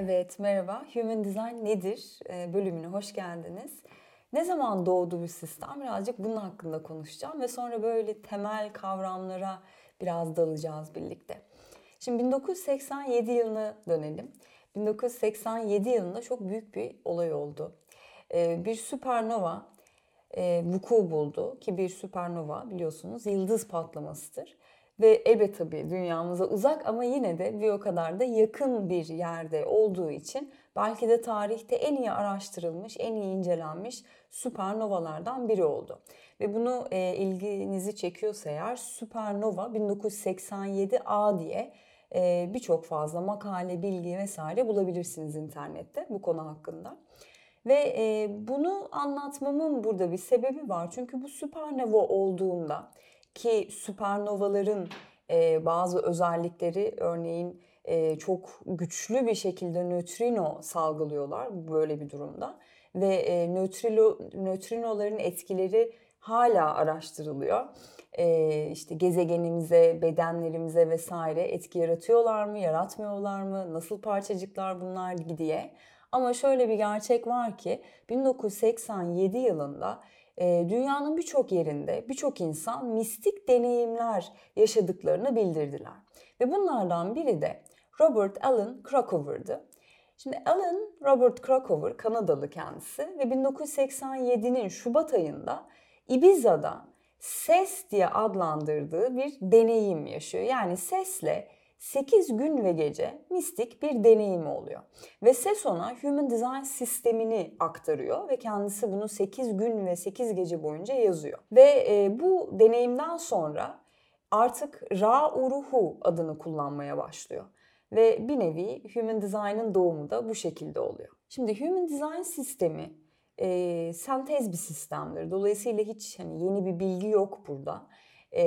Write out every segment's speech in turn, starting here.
Evet, merhaba. Human Design nedir e, bölümüne hoş geldiniz. Ne zaman doğdu bu sistem? Birazcık bunun hakkında konuşacağım ve sonra böyle temel kavramlara biraz dalacağız birlikte. Şimdi 1987 yılına dönelim. 1987 yılında çok büyük bir olay oldu. E, bir süpernova e, vuku buldu ki bir süpernova biliyorsunuz yıldız patlamasıdır. Ve elbette tabii dünyamıza uzak ama yine de bir o kadar da yakın bir yerde olduğu için belki de tarihte en iyi araştırılmış, en iyi incelenmiş süpernovalardan biri oldu. Ve bunu e, ilginizi çekiyorsa eğer süpernova 1987A diye e, birçok fazla makale, bilgi vesaire bulabilirsiniz internette bu konu hakkında. Ve e, bunu anlatmamın burada bir sebebi var. Çünkü bu süpernova olduğunda ki süpernovaların e, bazı özellikleri örneğin e, çok güçlü bir şekilde nötrino salgılıyorlar böyle bir durumda ve e, nötrino, nötrinoların etkileri hala araştırılıyor. E, işte gezegenimize, bedenlerimize vesaire etki yaratıyorlar mı, yaratmıyorlar mı, nasıl parçacıklar bunlar diye. Ama şöyle bir gerçek var ki 1987 yılında dünyanın birçok yerinde birçok insan mistik deneyimler yaşadıklarını bildirdiler. Ve bunlardan biri de Robert Allen Krakower'dı. Şimdi Alan Robert Krakower Kanadalı kendisi ve 1987'nin Şubat ayında Ibiza'da ses diye adlandırdığı bir deneyim yaşıyor. Yani sesle 8 gün ve gece mistik bir deneyimi oluyor. Ve ses ona Human Design sistemini aktarıyor ve kendisi bunu 8 gün ve 8 gece boyunca yazıyor. Ve e, bu deneyimden sonra artık Ra Uruhu adını kullanmaya başlıyor. Ve bir nevi Human Design'ın doğumu da bu şekilde oluyor. Şimdi Human Design sistemi e, sentez bir sistemdir. Dolayısıyla hiç hani yeni bir bilgi yok burada e,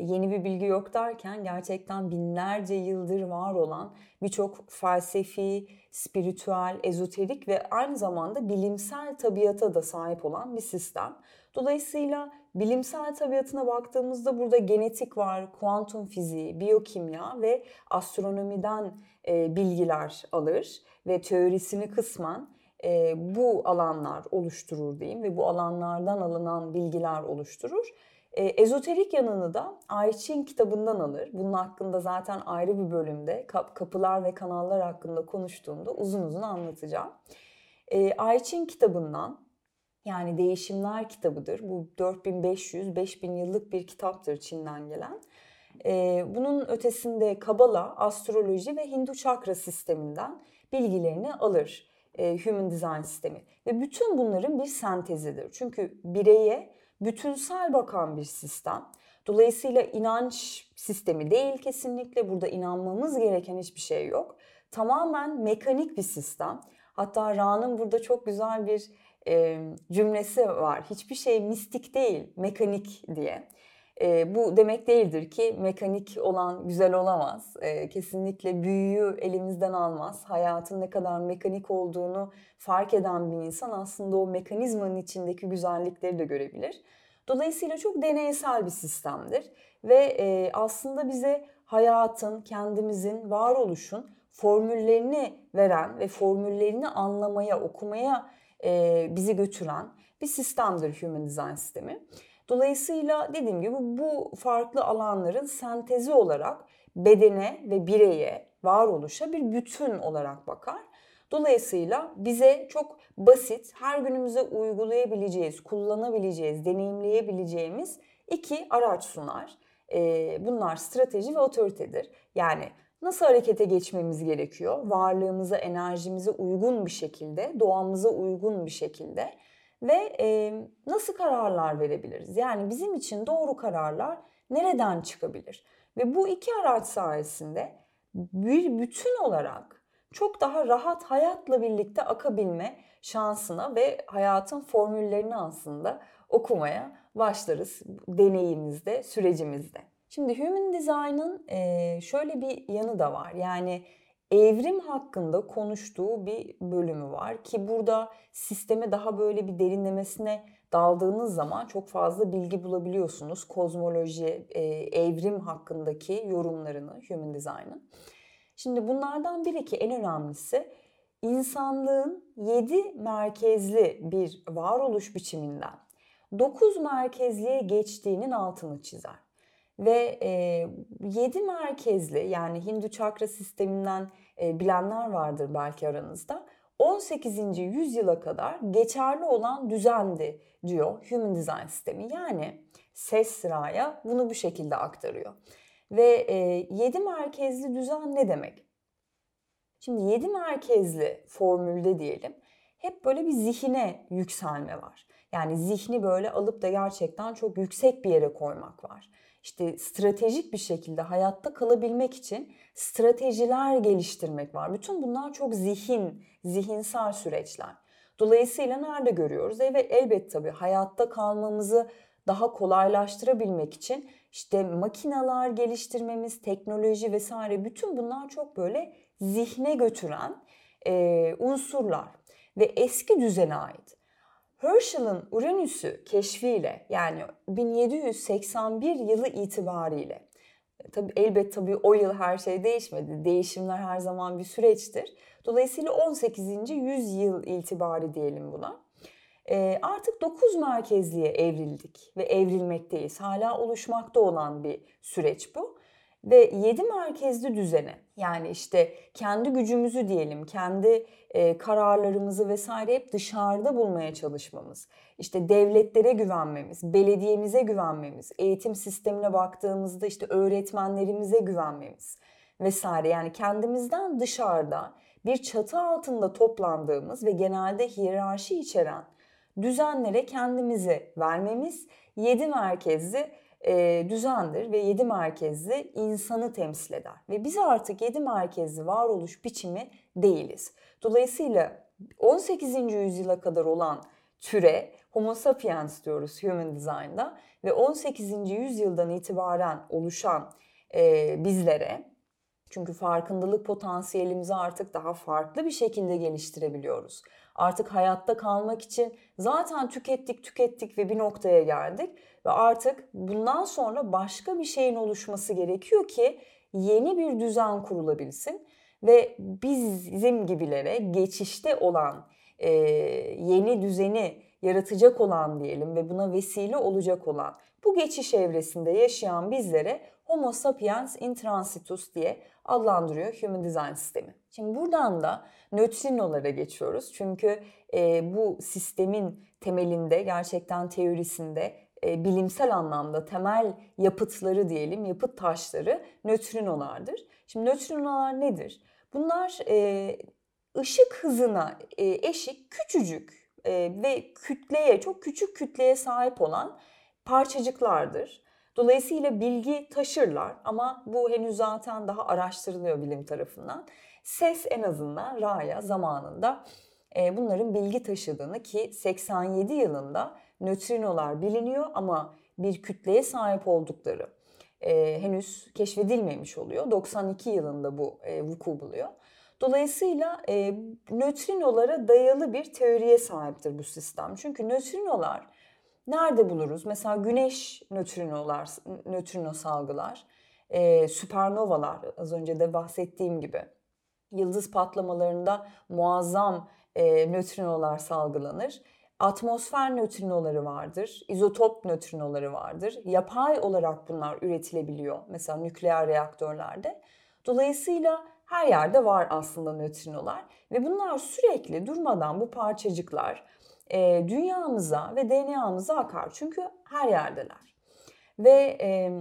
yeni bir bilgi yok derken gerçekten binlerce yıldır var olan birçok felsefi, spiritüel, ezoterik ve aynı zamanda bilimsel tabiata da sahip olan bir sistem. Dolayısıyla bilimsel tabiatına baktığımızda burada genetik var, kuantum fiziği, biyokimya ve astronomiden e, bilgiler alır ve teorisini kısmen e, bu alanlar oluşturur diyeyim ve bu alanlardan alınan bilgiler oluşturur. E, ezoterik yanını da Ayçin kitabından alır. Bunun hakkında zaten ayrı bir bölümde kapılar ve kanallar hakkında konuştuğumda uzun uzun anlatacağım. E, Ayçin kitabından yani Değişimler kitabıdır. Bu 4500-5000 yıllık bir kitaptır Çin'den gelen. E, bunun ötesinde Kabala, astroloji ve Hindu çakra sisteminden bilgilerini alır e, Human Design sistemi. Ve bütün bunların bir sentezidir. Çünkü bireye bütünsel bakan bir sistem. Dolayısıyla inanç sistemi değil kesinlikle. Burada inanmamız gereken hiçbir şey yok. Tamamen mekanik bir sistem. Hatta Ra'nın burada çok güzel bir e, cümlesi var. Hiçbir şey mistik değil, mekanik diye. E, bu demek değildir ki mekanik olan güzel olamaz. E, kesinlikle büyüyü elimizden almaz. Hayatın ne kadar mekanik olduğunu fark eden bir insan aslında o mekanizmanın içindeki güzellikleri de görebilir. Dolayısıyla çok deneysel bir sistemdir ve e, aslında bize hayatın, kendimizin, varoluşun formüllerini veren ve formüllerini anlamaya, okumaya e, bizi götüren bir sistemdir Human Design sistemi. Dolayısıyla dediğim gibi bu farklı alanların sentezi olarak bedene ve bireye, varoluşa bir bütün olarak bakar. Dolayısıyla bize çok basit, her günümüze uygulayabileceğiz, kullanabileceğiz, deneyimleyebileceğimiz iki araç sunar. Bunlar strateji ve otoritedir. Yani nasıl harekete geçmemiz gerekiyor? Varlığımıza, enerjimize uygun bir şekilde, doğamıza uygun bir şekilde ve e, nasıl kararlar verebiliriz? Yani bizim için doğru kararlar nereden çıkabilir? Ve bu iki araç sayesinde bir bütün olarak çok daha rahat hayatla birlikte akabilme şansına ve hayatın formüllerini aslında okumaya başlarız deneyimizde, sürecimizde. Şimdi Human Design'ın şöyle bir yanı da var. Yani evrim hakkında konuştuğu bir bölümü var ki burada sisteme daha böyle bir derinlemesine daldığınız zaman çok fazla bilgi bulabiliyorsunuz. Kozmoloji, evrim hakkındaki yorumlarını Human Design'ın. Şimdi bunlardan biri ki en önemlisi insanlığın 7 merkezli bir varoluş biçiminden 9 merkezliye geçtiğinin altını çizer. Ve e, 7 merkezli yani Hindu çakra sisteminden e, bilenler vardır belki aranızda. 18. yüzyıla kadar geçerli olan düzendi diyor Human Design sistemi. Yani ses sıraya bunu bu şekilde aktarıyor. Ve e, 7 merkezli düzen ne demek? Şimdi 7 merkezli formülde diyelim hep böyle bir zihine yükselme var. Yani zihni böyle alıp da gerçekten çok yüksek bir yere koymak var. İşte stratejik bir şekilde hayatta kalabilmek için stratejiler geliştirmek var. Bütün bunlar çok zihin, zihinsel süreçler. Dolayısıyla nerede görüyoruz? Evet elbet tabii hayatta kalmamızı daha kolaylaştırabilmek için işte makineler geliştirmemiz, teknoloji vesaire bütün bunlar çok böyle zihne götüren e, unsurlar ve eski düzene ait. Herschel'ın Uranüs'ü keşfiyle yani 1781 yılı itibariyle tabi elbet tabi o yıl her şey değişmedi. Değişimler her zaman bir süreçtir. Dolayısıyla 18. yüzyıl itibari diyelim buna. E, artık 9 merkezliğe evrildik ve evrilmekteyiz. Hala oluşmakta olan bir süreç bu. Ve 7 merkezli düzene yani işte kendi gücümüzü diyelim, kendi e, kararlarımızı vesaire hep dışarıda bulmaya çalışmamız, işte devletlere güvenmemiz, belediyemize güvenmemiz, eğitim sistemine baktığımızda işte öğretmenlerimize güvenmemiz vesaire. Yani kendimizden dışarıda bir çatı altında toplandığımız ve genelde hiyerarşi içeren düzenlere kendimizi vermemiz 7 merkezli e, düzendir ve 7 merkezli insanı temsil eder. Ve biz artık 7 merkezli varoluş biçimi değiliz. Dolayısıyla 18. yüzyıla kadar olan türe Homo sapiens diyoruz Human Design'da ve 18. yüzyıldan itibaren oluşan e, bizlere çünkü farkındalık potansiyelimizi artık daha farklı bir şekilde geliştirebiliyoruz. Artık hayatta kalmak için zaten tükettik tükettik ve bir noktaya geldik. Ve artık bundan sonra başka bir şeyin oluşması gerekiyor ki yeni bir düzen kurulabilsin. Ve bizim gibilere geçişte olan e, yeni düzeni yaratacak olan diyelim ve buna vesile olacak olan bu geçiş evresinde yaşayan bizlere Homo sapiens in transitus diye adlandırıyor Human Design sistemi. Şimdi buradan da nötrinolara geçiyoruz. Çünkü e, bu sistemin temelinde gerçekten teorisinde e, bilimsel anlamda temel yapıtları diyelim, yapıt taşları nötrinolardır. Şimdi nötrinolar nedir? Bunlar e, ışık hızına e, eşik küçücük ve kütleye, çok küçük kütleye sahip olan parçacıklardır. Dolayısıyla bilgi taşırlar ama bu henüz zaten daha araştırılıyor bilim tarafından. Ses en azından Ra'ya zamanında e, bunların bilgi taşıdığını ki 87 yılında nötrinolar biliniyor ama bir kütleye sahip oldukları e, henüz keşfedilmemiş oluyor. 92 yılında bu e, vuku buluyor. Dolayısıyla e, nötrinolara dayalı bir teoriye sahiptir bu sistem. Çünkü nötrinolar nerede buluruz? Mesela güneş nötrinolar, nötrino salgılar, e, süpernovalar az önce de bahsettiğim gibi. Yıldız patlamalarında muazzam e, nötrinolar salgılanır. Atmosfer nötrinoları vardır, izotop nötrinoları vardır. Yapay olarak bunlar üretilebiliyor mesela nükleer reaktörlerde. Dolayısıyla her yerde var aslında nötrinolar ve bunlar sürekli durmadan bu parçacıklar e, dünyamıza ve DNA'mıza akar. Çünkü her yerdeler. Ve e,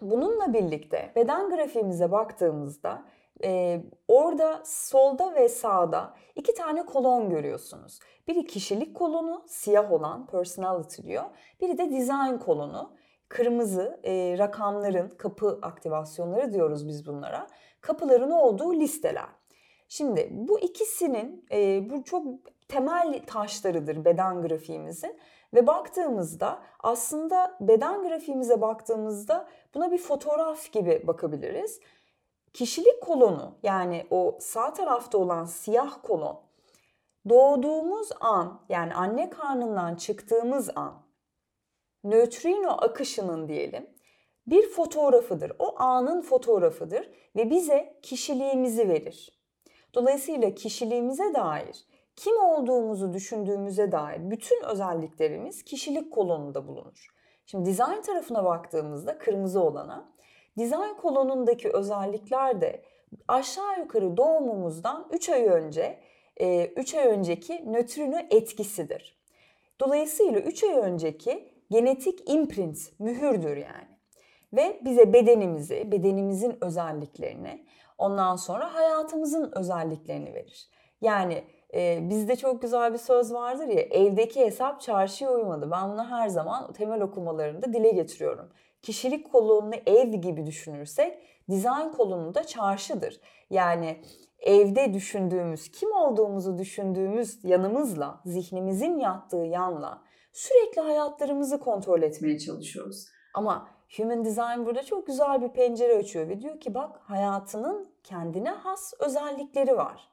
bununla birlikte beden grafiğimize baktığımızda e, orada solda ve sağda iki tane kolon görüyorsunuz. Biri kişilik kolonu, siyah olan personality diyor. Biri de design kolonu, kırmızı e, rakamların kapı aktivasyonları diyoruz biz bunlara. Kapıların olduğu listeler. Şimdi bu ikisinin e, bu çok temel taşlarıdır beden grafiğimizin. Ve baktığımızda aslında beden grafiğimize baktığımızda buna bir fotoğraf gibi bakabiliriz. Kişilik kolonu yani o sağ tarafta olan siyah kolon doğduğumuz an yani anne karnından çıktığımız an nötrino akışının diyelim bir fotoğrafıdır. O anın fotoğrafıdır ve bize kişiliğimizi verir. Dolayısıyla kişiliğimize dair, kim olduğumuzu düşündüğümüze dair bütün özelliklerimiz kişilik kolonunda bulunur. Şimdi dizayn tarafına baktığımızda kırmızı olana, dizayn kolonundaki özellikler de aşağı yukarı doğumumuzdan 3 ay önce 3 e, ay önceki nötrino etkisidir. Dolayısıyla 3 ay önceki genetik imprint, mühürdür yani. Ve bize bedenimizi, bedenimizin özelliklerini, ondan sonra hayatımızın özelliklerini verir. Yani e, bizde çok güzel bir söz vardır ya, evdeki hesap çarşıya uymadı. Ben bunu her zaman temel okumalarında dile getiriyorum. Kişilik kolonunu ev gibi düşünürsek, dizayn kolonu da çarşıdır. Yani evde düşündüğümüz, kim olduğumuzu düşündüğümüz yanımızla, zihnimizin yattığı yanla sürekli hayatlarımızı kontrol etmeye çalışıyoruz. Ama Human Design burada çok güzel bir pencere açıyor ve diyor ki bak hayatının kendine has özellikleri var.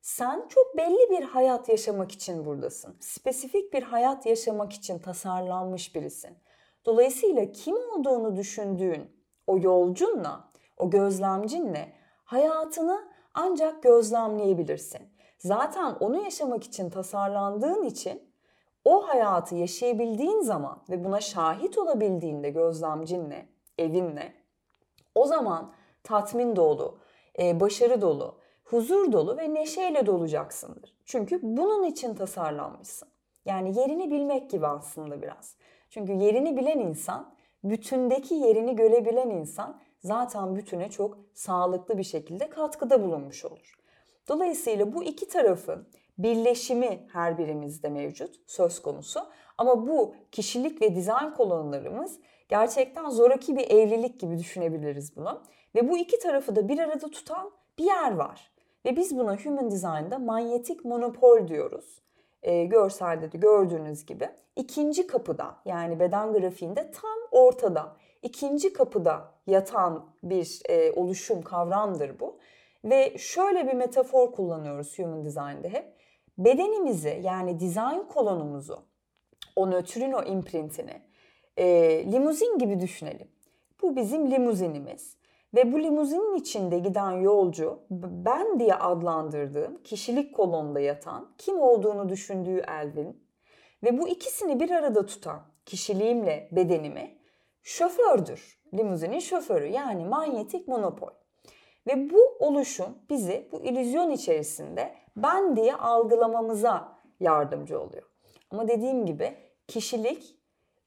Sen çok belli bir hayat yaşamak için buradasın. Spesifik bir hayat yaşamak için tasarlanmış birisin. Dolayısıyla kim olduğunu düşündüğün o yolcunla, o gözlemcinle hayatını ancak gözlemleyebilirsin. Zaten onu yaşamak için tasarlandığın için o hayatı yaşayabildiğin zaman ve buna şahit olabildiğinde gözlemcinle, evinle o zaman tatmin dolu, e, başarı dolu, huzur dolu ve neşeyle dolacaksındır. Çünkü bunun için tasarlanmışsın. Yani yerini bilmek gibi aslında biraz. Çünkü yerini bilen insan, bütündeki yerini görebilen insan zaten bütüne çok sağlıklı bir şekilde katkıda bulunmuş olur. Dolayısıyla bu iki tarafın birleşimi her birimizde mevcut, söz konusu. Ama bu kişilik ve dizayn kolonlarımız gerçekten zoraki bir evlilik gibi düşünebiliriz bunu. Ve bu iki tarafı da bir arada tutan bir yer var. Ve biz buna Human Design'da manyetik monopol diyoruz. E, görselde de gördüğünüz gibi. ikinci kapıda yani beden grafiğinde tam ortada. ikinci kapıda yatan bir e, oluşum kavramdır bu. Ve şöyle bir metafor kullanıyoruz Human Design'de hep. Bedenimizi yani dizayn kolonumuzu, o nötrino imprintini e, limuzin gibi düşünelim. Bu bizim limuzinimiz. Ve bu limuzinin içinde giden yolcu ben diye adlandırdığım kişilik kolonunda yatan kim olduğunu düşündüğü Elvin ve bu ikisini bir arada tutan kişiliğimle bedenimi şofördür. Limuzinin şoförü yani manyetik monopol. Ve bu oluşum bizi bu illüzyon içerisinde ben diye algılamamıza yardımcı oluyor. Ama dediğim gibi kişilik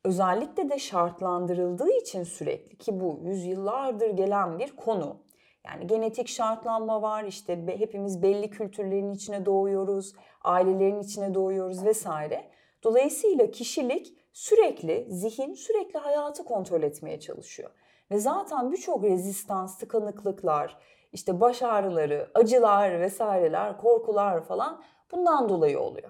özellikle de şartlandırıldığı için sürekli ki bu yüzyıllardır gelen bir konu. Yani genetik şartlanma var işte hepimiz belli kültürlerin içine doğuyoruz, ailelerin içine doğuyoruz vesaire. Dolayısıyla kişilik sürekli, zihin sürekli hayatı kontrol etmeye çalışıyor. Ve zaten birçok rezistans, tıkanıklıklar, işte baş ağrıları, acılar vesaireler, korkular falan bundan dolayı oluyor.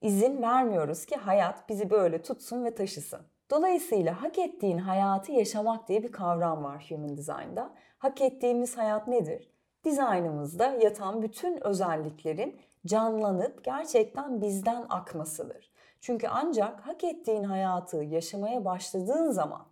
İzin vermiyoruz ki hayat bizi böyle tutsun ve taşısın. Dolayısıyla hak ettiğin hayatı yaşamak diye bir kavram var Human Design'da. Hak ettiğimiz hayat nedir? Dizaynımızda yatan bütün özelliklerin canlanıp gerçekten bizden akmasıdır. Çünkü ancak hak ettiğin hayatı yaşamaya başladığın zaman,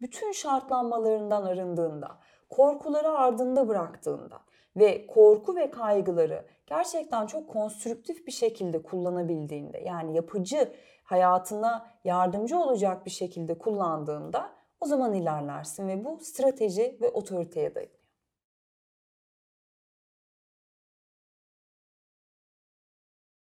bütün şartlanmalarından arındığında, korkuları ardında bıraktığında ve korku ve kaygıları gerçekten çok konstrüktif bir şekilde kullanabildiğinde yani yapıcı hayatına yardımcı olacak bir şekilde kullandığında o zaman ilerlersin ve bu strateji ve otoriteye dayalı.